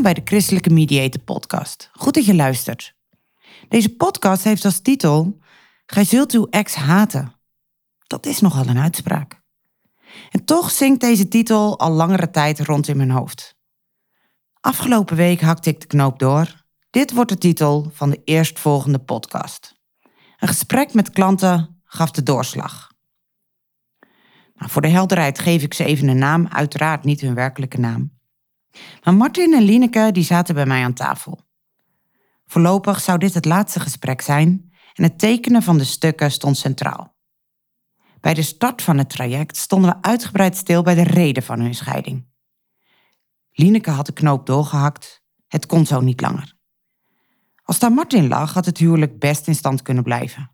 Bij de Christelijke Mediator Podcast. Goed dat je luistert. Deze podcast heeft als titel: Gij zult uw ex haten. Dat is nogal een uitspraak. En toch zingt deze titel al langere tijd rond in mijn hoofd. Afgelopen week hakte ik de knoop door. Dit wordt de titel van de eerstvolgende podcast. Een gesprek met klanten gaf de doorslag. Nou, voor de helderheid geef ik ze even een naam, uiteraard niet hun werkelijke naam. Maar Martin en Lineke die zaten bij mij aan tafel. Voorlopig zou dit het laatste gesprek zijn en het tekenen van de stukken stond centraal. Bij de start van het traject stonden we uitgebreid stil bij de reden van hun scheiding. Lineke had de knoop doorgehakt, het kon zo niet langer. Als daar Martin lag, had het huwelijk best in stand kunnen blijven.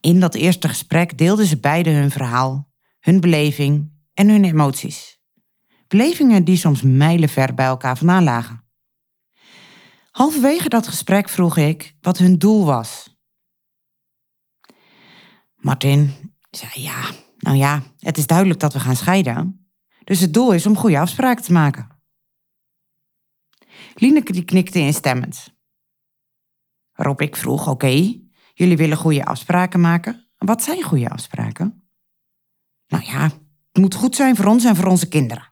In dat eerste gesprek deelden ze beiden hun verhaal, hun beleving en hun emoties. Belevingen die soms mijlenver bij elkaar vandaan lagen. Halverwege dat gesprek vroeg ik wat hun doel was. Martin zei ja, nou ja, het is duidelijk dat we gaan scheiden. Dus het doel is om goede afspraken te maken. Lineke die knikte instemmend. Waarop ik vroeg, oké, jullie willen goede afspraken maken. Wat zijn goede afspraken? Nou ja, het moet goed zijn voor ons en voor onze kinderen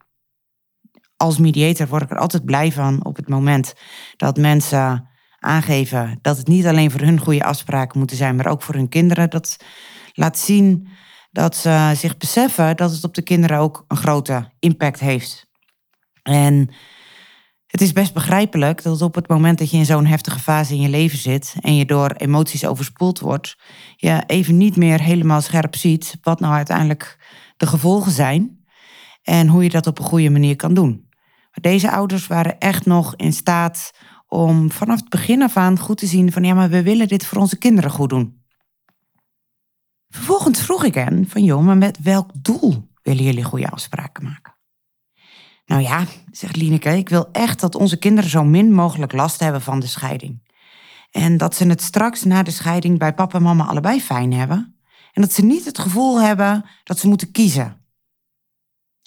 als mediator word ik er altijd blij van op het moment dat mensen aangeven dat het niet alleen voor hun goede afspraken moeten zijn, maar ook voor hun kinderen. Dat laat zien dat ze zich beseffen dat het op de kinderen ook een grote impact heeft. En het is best begrijpelijk dat op het moment dat je in zo'n heftige fase in je leven zit en je door emoties overspoeld wordt, je even niet meer helemaal scherp ziet wat nou uiteindelijk de gevolgen zijn en hoe je dat op een goede manier kan doen. Deze ouders waren echt nog in staat om vanaf het begin af aan goed te zien van ja, maar we willen dit voor onze kinderen goed doen. Vervolgens vroeg ik hen van joh, maar met welk doel willen jullie goede afspraken maken? Nou ja, zegt Lineke, ik wil echt dat onze kinderen zo min mogelijk last hebben van de scheiding. En dat ze het straks na de scheiding bij papa en mama allebei fijn hebben. En dat ze niet het gevoel hebben dat ze moeten kiezen.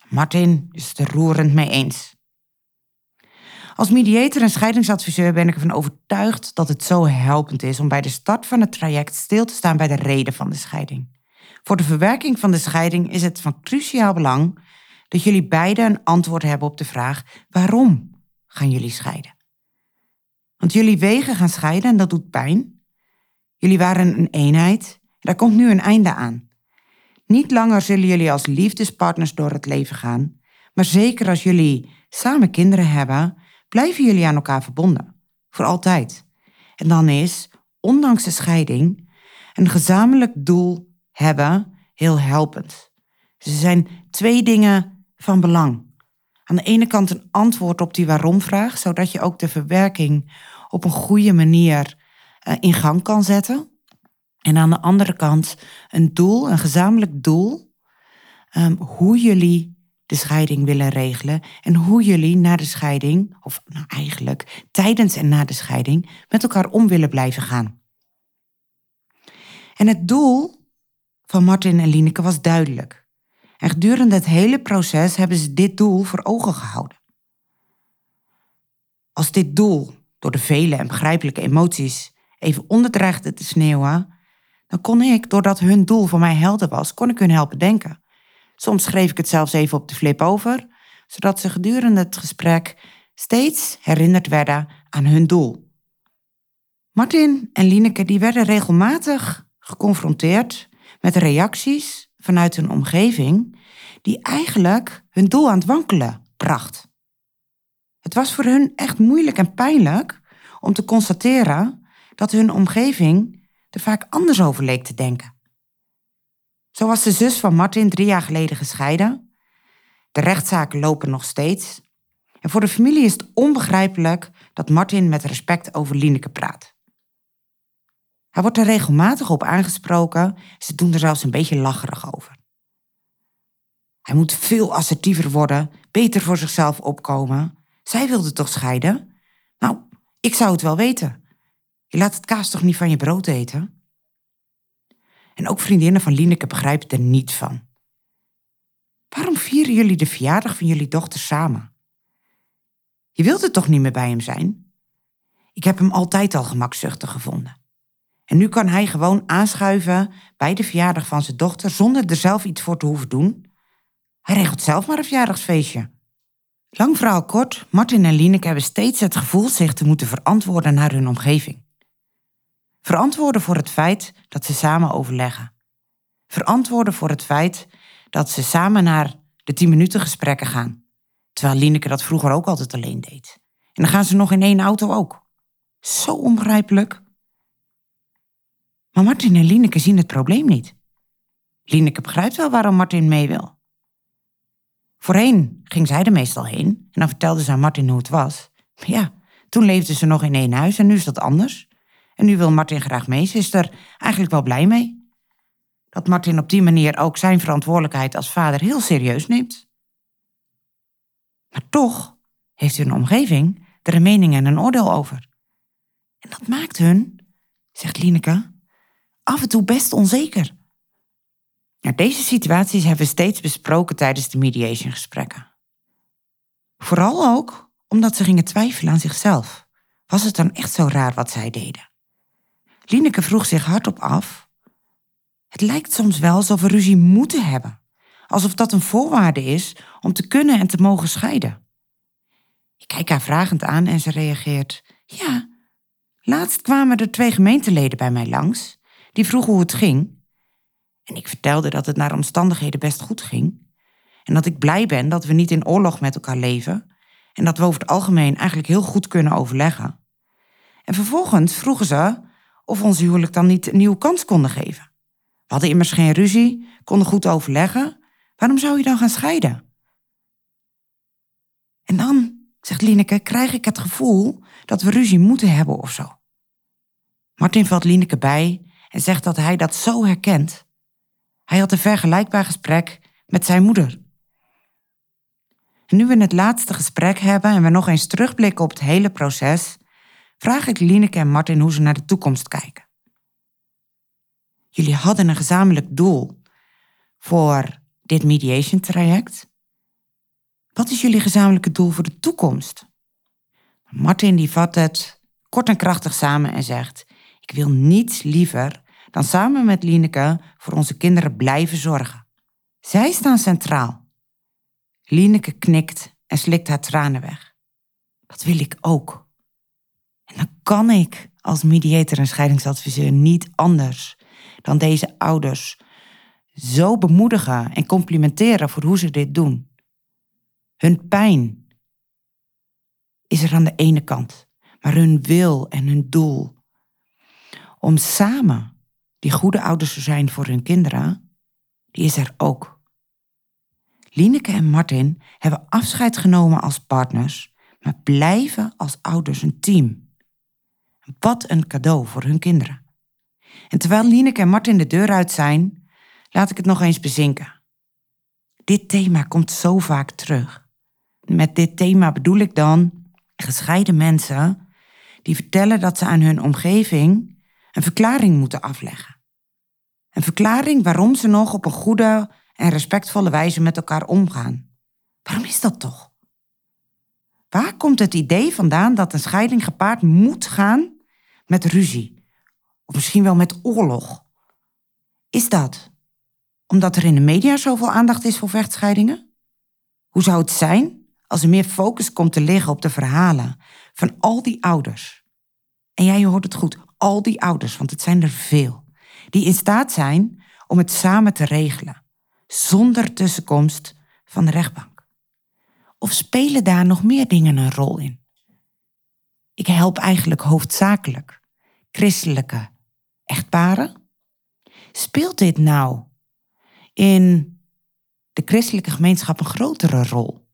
Martin is het er roerend mee eens. Als mediator en scheidingsadviseur ben ik ervan overtuigd dat het zo helpend is om bij de start van het traject stil te staan bij de reden van de scheiding. Voor de verwerking van de scheiding is het van cruciaal belang dat jullie beiden een antwoord hebben op de vraag: waarom gaan jullie scheiden? Want jullie wegen gaan scheiden en dat doet pijn. Jullie waren een eenheid. Daar komt nu een einde aan. Niet langer zullen jullie als liefdespartners door het leven gaan, maar zeker als jullie samen kinderen hebben, blijven jullie aan elkaar verbonden. Voor altijd. En dan is, ondanks de scheiding, een gezamenlijk doel hebben heel helpend. Ze zijn twee dingen van belang. Aan de ene kant een antwoord op die waarom-vraag, zodat je ook de verwerking op een goede manier uh, in gang kan zetten. En aan de andere kant een doel, een gezamenlijk doel, um, hoe jullie de scheiding willen regelen en hoe jullie na de scheiding, of nou eigenlijk tijdens en na de scheiding, met elkaar om willen blijven gaan. En het doel van Martin en Lineke was duidelijk. En gedurende het hele proces hebben ze dit doel voor ogen gehouden. Als dit doel door de vele en begrijpelijke emoties even onderdreigde te sneeuwen, dan kon ik, doordat hun doel voor mij helder was, kon ik hun helpen denken. Soms schreef ik het zelfs even op de flip over, zodat ze gedurende het gesprek steeds herinnerd werden aan hun doel. Martin en Lineke die werden regelmatig geconfronteerd met reacties vanuit hun omgeving die eigenlijk hun doel aan het wankelen bracht. Het was voor hun echt moeilijk en pijnlijk om te constateren dat hun omgeving er vaak anders over leek te denken. Zo was de zus van Martin drie jaar geleden gescheiden. De rechtszaken lopen nog steeds. En voor de familie is het onbegrijpelijk dat Martin met respect over Lineke praat. Hij wordt er regelmatig op aangesproken. Ze doen er zelfs een beetje lacherig over. Hij moet veel assertiever worden, beter voor zichzelf opkomen. Zij wilde toch scheiden? Nou, ik zou het wel weten. Je laat het kaas toch niet van je brood eten? En ook vriendinnen van Lineke begrijpen er niet van. Waarom vieren jullie de verjaardag van jullie dochter samen? Je wilt het toch niet meer bij hem zijn? Ik heb hem altijd al gemakzuchtig gevonden. En nu kan hij gewoon aanschuiven bij de verjaardag van zijn dochter zonder er zelf iets voor te hoeven doen. Hij regelt zelf maar een verjaardagsfeestje. Lang verhaal kort, Martin en Lineke hebben steeds het gevoel zich te moeten verantwoorden naar hun omgeving. Verantwoorden voor het feit dat ze samen overleggen. Verantwoorden voor het feit dat ze samen naar de 10 minuten gesprekken gaan. Terwijl Lineke dat vroeger ook altijd alleen deed. En dan gaan ze nog in één auto ook. Zo onbegrijpelijk. Maar Martin en Lineke zien het probleem niet. Lineke begrijpt wel waarom Martin mee wil. Voorheen ging zij er meestal heen en dan vertelde ze aan Martin hoe het was. Ja, toen leefden ze nog in één huis en nu is dat anders. En nu wil Martin graag mee. Ze is er eigenlijk wel blij mee. Dat Martin op die manier ook zijn verantwoordelijkheid als vader heel serieus neemt. Maar toch heeft hun omgeving er een mening en een oordeel over. En dat maakt hun, zegt Lineke, af en toe best onzeker. Deze situaties hebben we steeds besproken tijdens de mediation gesprekken. Vooral ook omdat ze gingen twijfelen aan zichzelf. Was het dan echt zo raar wat zij deden? Lineke vroeg zich hardop af. Het lijkt soms wel alsof we ruzie moeten hebben. Alsof dat een voorwaarde is om te kunnen en te mogen scheiden. Ik kijk haar vragend aan en ze reageert. Ja, laatst kwamen er twee gemeenteleden bij mij langs. Die vroegen hoe het ging. En ik vertelde dat het naar omstandigheden best goed ging. En dat ik blij ben dat we niet in oorlog met elkaar leven. En dat we over het algemeen eigenlijk heel goed kunnen overleggen. En vervolgens vroegen ze of ons huwelijk dan niet een nieuwe kans konden geven. We hadden immers geen ruzie, konden goed overleggen. Waarom zou je dan gaan scheiden? En dan, zegt Lineke, krijg ik het gevoel dat we ruzie moeten hebben of zo. Martin valt Lineke bij en zegt dat hij dat zo herkent. Hij had een vergelijkbaar gesprek met zijn moeder. En nu we het laatste gesprek hebben en we nog eens terugblikken op het hele proces, vraag ik Lineke en Martin hoe ze naar de toekomst kijken. Jullie hadden een gezamenlijk doel voor dit mediation traject. Wat is jullie gezamenlijke doel voor de toekomst? Martin die vat het kort en krachtig samen en zegt: Ik wil niets liever dan samen met Lineke voor onze kinderen blijven zorgen. Zij staan centraal. Lineke knikt en slikt haar tranen weg. Dat wil ik ook. En dan kan ik als mediator en scheidingsadviseur niet anders dan deze ouders zo bemoedigen en complimenteren voor hoe ze dit doen. Hun pijn is er aan de ene kant, maar hun wil en hun doel om samen die goede ouders zijn voor hun kinderen, die is er ook. Lineke en Martin hebben afscheid genomen als partners, maar blijven als ouders een team. Wat een cadeau voor hun kinderen. En terwijl Lineke en Martin de deur uit zijn, laat ik het nog eens bezinken. Dit thema komt zo vaak terug. Met dit thema bedoel ik dan gescheiden mensen die vertellen dat ze aan hun omgeving een verklaring moeten afleggen. Een verklaring waarom ze nog op een goede en respectvolle wijze met elkaar omgaan. Waarom is dat toch? Waar komt het idee vandaan dat een scheiding gepaard moet gaan met ruzie? Of misschien wel met oorlog? Is dat omdat er in de media zoveel aandacht is voor vechtscheidingen? Hoe zou het zijn als er meer focus komt te liggen op de verhalen van al die ouders En jij hoort het goed, al die ouders, want het zijn er veel, die in staat zijn om het samen te regelen, zonder tussenkomst van de rechtbank. Of spelen daar nog meer dingen een rol in? Ik help eigenlijk hoofdzakelijk christelijke echtparen. Speelt dit nou in de christelijke gemeenschap een grotere rol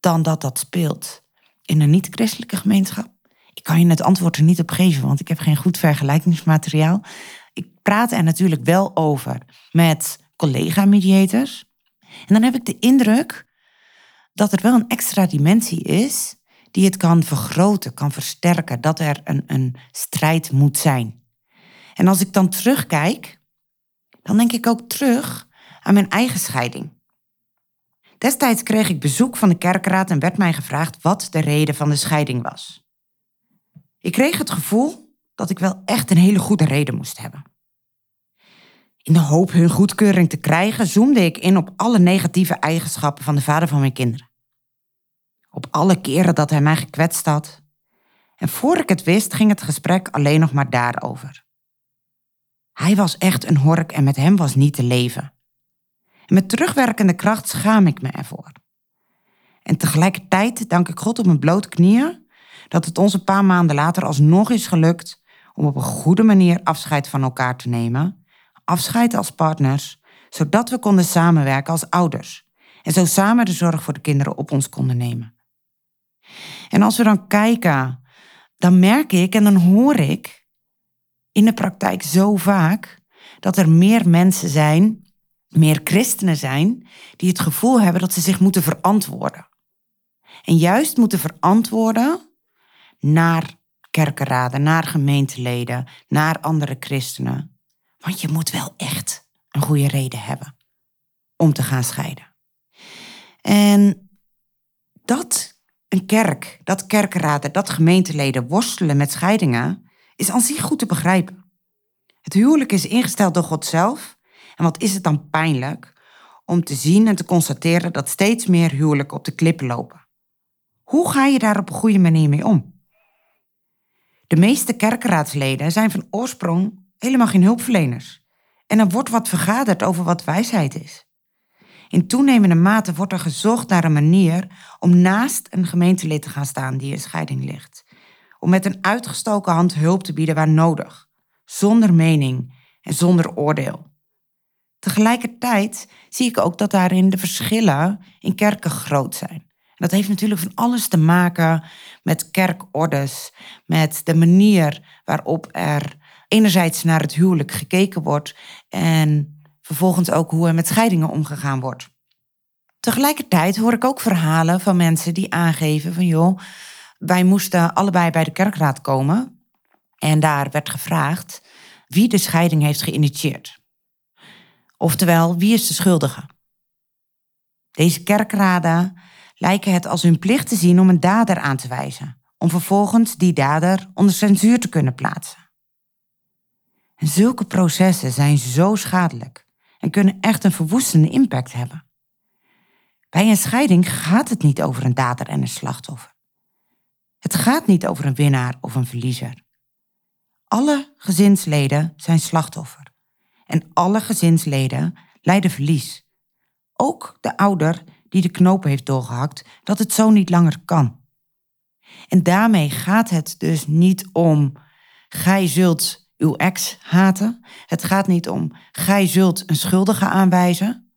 dan dat dat speelt in een niet-christelijke gemeenschap? Ik kan je het antwoord er niet op geven, want ik heb geen goed vergelijkingsmateriaal. Ik praat er natuurlijk wel over met collega-mediators. En dan heb ik de indruk dat er wel een extra dimensie is die het kan vergroten, kan versterken, dat er een, een strijd moet zijn. En als ik dan terugkijk, dan denk ik ook terug aan mijn eigen scheiding. Destijds kreeg ik bezoek van de kerkraad en werd mij gevraagd wat de reden van de scheiding was. Ik kreeg het gevoel dat ik wel echt een hele goede reden moest hebben. In de hoop hun goedkeuring te krijgen, zoomde ik in op alle negatieve eigenschappen van de vader van mijn kinderen. Op alle keren dat hij mij gekwetst had. En voor ik het wist, ging het gesprek alleen nog maar daarover. Hij was echt een hork en met hem was niet te leven. En met terugwerkende kracht schaam ik me ervoor. En tegelijkertijd dank ik God op mijn blote knieën dat het ons een paar maanden later alsnog is gelukt om op een goede manier afscheid van elkaar te nemen. Afscheid als partners, zodat we konden samenwerken als ouders. En zo samen de zorg voor de kinderen op ons konden nemen. En als we dan kijken, dan merk ik en dan hoor ik in de praktijk zo vaak dat er meer mensen zijn, meer christenen zijn, die het gevoel hebben dat ze zich moeten verantwoorden. En juist moeten verantwoorden naar kerkenraden, naar gemeenteleden, naar andere christenen. Want je moet wel echt een goede reden hebben om te gaan scheiden. En dat een kerk, dat kerkenraden, dat gemeenteleden worstelen met scheidingen, is aan zich goed te begrijpen. Het huwelijk is ingesteld door God zelf. En wat is het dan pijnlijk om te zien en te constateren dat steeds meer huwelijken op de klippen lopen? Hoe ga je daar op een goede manier mee om? De meeste kerkenraadsleden zijn van oorsprong helemaal geen hulpverleners. En er wordt wat vergaderd over wat wijsheid is. In toenemende mate wordt er gezocht naar een manier om naast een gemeentelid te gaan staan die in scheiding ligt. Om met een uitgestoken hand hulp te bieden waar nodig, zonder mening en zonder oordeel. Tegelijkertijd zie ik ook dat daarin de verschillen in kerken groot zijn. Dat heeft natuurlijk van alles te maken met kerkordes, met de manier waarop er enerzijds naar het huwelijk gekeken wordt en vervolgens ook hoe er met scheidingen omgegaan wordt. Tegelijkertijd hoor ik ook verhalen van mensen die aangeven van joh, wij moesten allebei bij de kerkraad komen en daar werd gevraagd wie de scheiding heeft geïnitieerd. Oftewel, wie is de schuldige? Deze kerkraden lijken het als hun plicht te zien om een dader aan te wijzen, om vervolgens die dader onder censuur te kunnen plaatsen. En zulke processen zijn zo schadelijk en kunnen echt een verwoestende impact hebben. Bij een scheiding gaat het niet over een dader en een slachtoffer. Het gaat niet over een winnaar of een verliezer. Alle gezinsleden zijn slachtoffer. En alle gezinsleden lijden verlies. Ook de ouder die de knopen heeft doorgehakt, dat het zo niet langer kan. En daarmee gaat het dus niet om, gij zult uw ex haten. Het gaat niet om, gij zult een schuldige aanwijzen.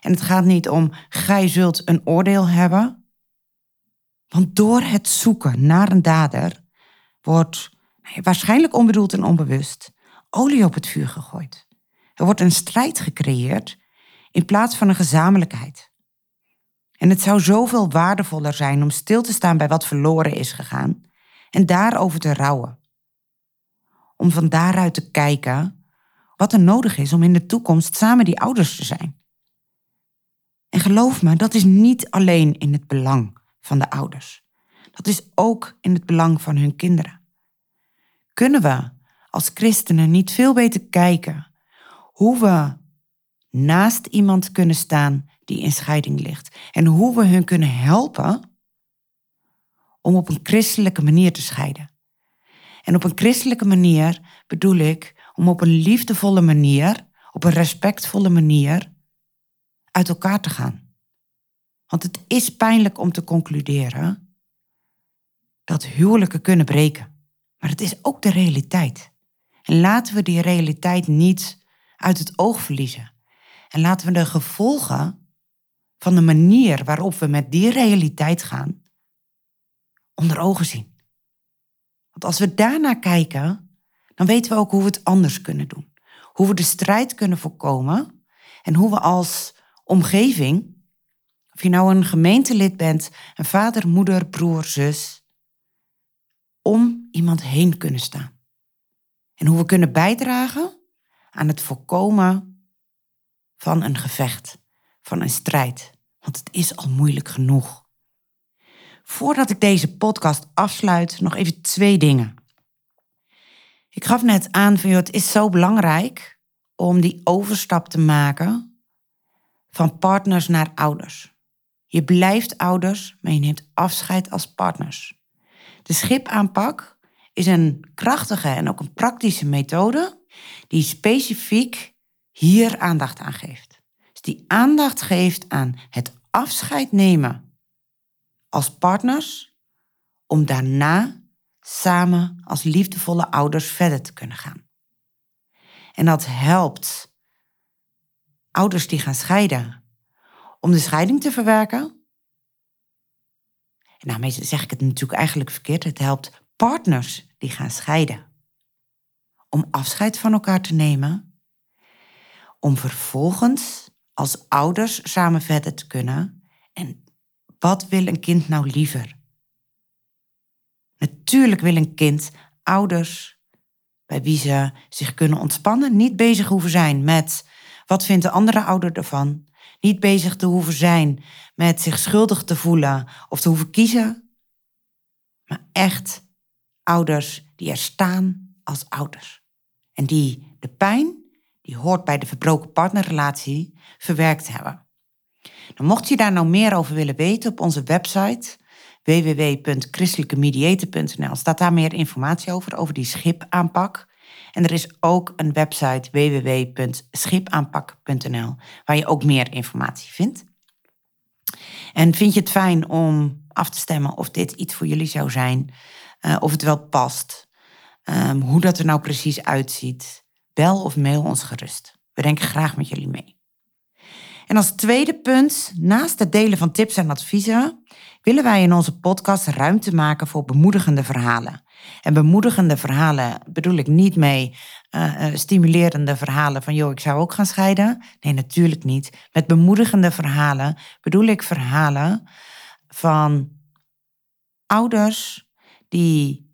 En het gaat niet om, gij zult een oordeel hebben. Want door het zoeken naar een dader wordt, waarschijnlijk onbedoeld en onbewust, olie op het vuur gegooid. Er wordt een strijd gecreëerd in plaats van een gezamenlijkheid. En het zou zoveel waardevoller zijn om stil te staan bij wat verloren is gegaan en daarover te rouwen. Om van daaruit te kijken wat er nodig is om in de toekomst samen die ouders te zijn. En geloof me, dat is niet alleen in het belang van de ouders. Dat is ook in het belang van hun kinderen. Kunnen we als christenen niet veel beter kijken hoe we naast iemand kunnen staan die in scheiding ligt. En hoe we hun kunnen helpen om op een christelijke manier te scheiden. En op een christelijke manier bedoel ik om op een liefdevolle manier, op een respectvolle manier uit elkaar te gaan. Want het is pijnlijk om te concluderen dat huwelijken kunnen breken. Maar het is ook de realiteit. En laten we die realiteit niet uit het oog verliezen. En laten we de gevolgen van de manier waarop we met die realiteit gaan, onder ogen zien. Want als we daarna kijken, dan weten we ook hoe we het anders kunnen doen. Hoe we de strijd kunnen voorkomen en hoe we als omgeving, of je nou een gemeentelid bent, een vader, moeder, broer, zus, om iemand heen kunnen staan. En hoe we kunnen bijdragen aan het voorkomen van een gevecht, van een strijd. Want het is al moeilijk genoeg. Voordat ik deze podcast afsluit, nog even twee dingen. Ik gaf net aan van, joh, het is zo belangrijk om die overstap te maken van partners naar ouders. Je blijft ouders, maar je neemt afscheid als partners. De schipaanpak is een krachtige en ook een praktische methode die specifiek hier aandacht aan geeft. Dus die aandacht geeft aan het afscheid nemen als partners om daarna samen als liefdevolle ouders verder te kunnen gaan. En dat helpt ouders die gaan scheiden om de scheiding te verwerken. En daarmee zeg ik het natuurlijk eigenlijk verkeerd. Het helpt partners die gaan scheiden om afscheid van elkaar te nemen, om vervolgens als ouders samen verder te kunnen. En wat wil een kind nou liever? Natuurlijk wil een kind ouders bij wie ze zich kunnen ontspannen, niet bezig hoeven zijn met wat vindt de andere ouder ervan, niet bezig te hoeven zijn met zich schuldig te voelen of te hoeven kiezen, maar echt ouders die er staan als ouders. En die de pijn, die hoort bij de verbroken partnerrelatie, verwerkt hebben. Dan mocht je daar nou meer over willen weten op onze website www.christelijkemediator.nl staat daar meer informatie over, over die schipaanpak. En er is ook een website www.schipaanpak.nl waar je ook meer informatie vindt. En vind je het fijn om af te stemmen of dit iets voor jullie zou zijn, uh, of het wel past, um, hoe dat er nou precies uitziet? Bel of mail ons gerust. We denken graag met jullie mee. En als tweede punt, naast het delen van tips en adviezen, willen wij in onze podcast ruimte maken voor bemoedigende verhalen. En bemoedigende verhalen bedoel ik niet mee uh, stimulerende verhalen van joh, ik zou ook gaan scheiden. Nee, natuurlijk niet. Met bemoedigende verhalen bedoel ik verhalen van ouders die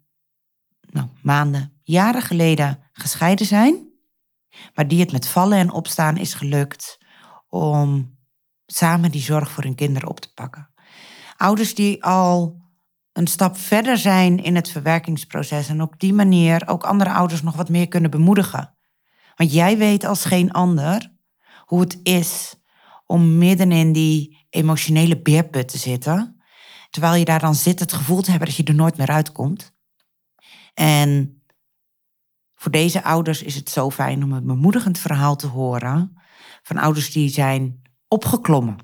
nou, maanden, jaren geleden gescheiden zijn, maar die het met vallen en opstaan is gelukt om samen die zorg voor hun kinderen op te pakken. Ouders die al een stap verder zijn in het verwerkingsproces en op die manier ook andere ouders nog wat meer kunnen bemoedigen. Want jij weet als geen ander hoe het is om midden in die emotionele beerput te zitten, terwijl je daar dan zit het gevoel te hebben dat je er nooit meer uitkomt. En voor deze ouders is het zo fijn om een bemoedigend verhaal te horen van ouders die zijn opgeklommen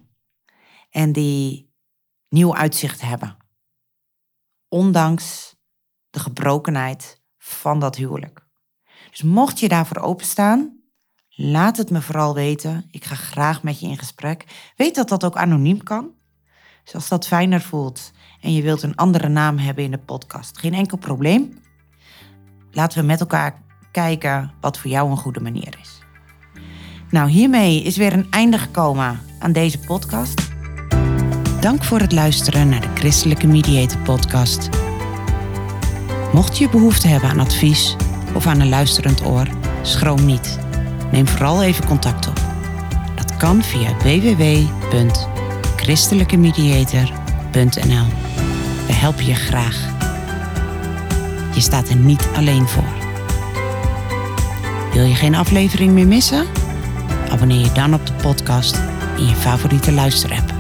en die nieuw uitzicht hebben. Ondanks de gebrokenheid van dat huwelijk. Dus mocht je daarvoor openstaan, laat het me vooral weten. Ik ga graag met je in gesprek. Weet dat dat ook anoniem kan. Dus als dat fijner voelt en je wilt een andere naam hebben in de podcast, geen enkel probleem. Laten we met elkaar kijken wat voor jou een goede manier is. Nou, hiermee is weer een einde gekomen aan deze podcast. Dank voor het luisteren naar de Christelijke Mediator Podcast. Mocht je behoefte hebben aan advies of aan een luisterend oor, schroom niet. Neem vooral even contact op. Dat kan via www.christelijkemediator.nl. We helpen je graag. Je staat er niet alleen voor. Wil je geen aflevering meer missen? Abonneer je dan op de podcast in je favoriete luisterapp.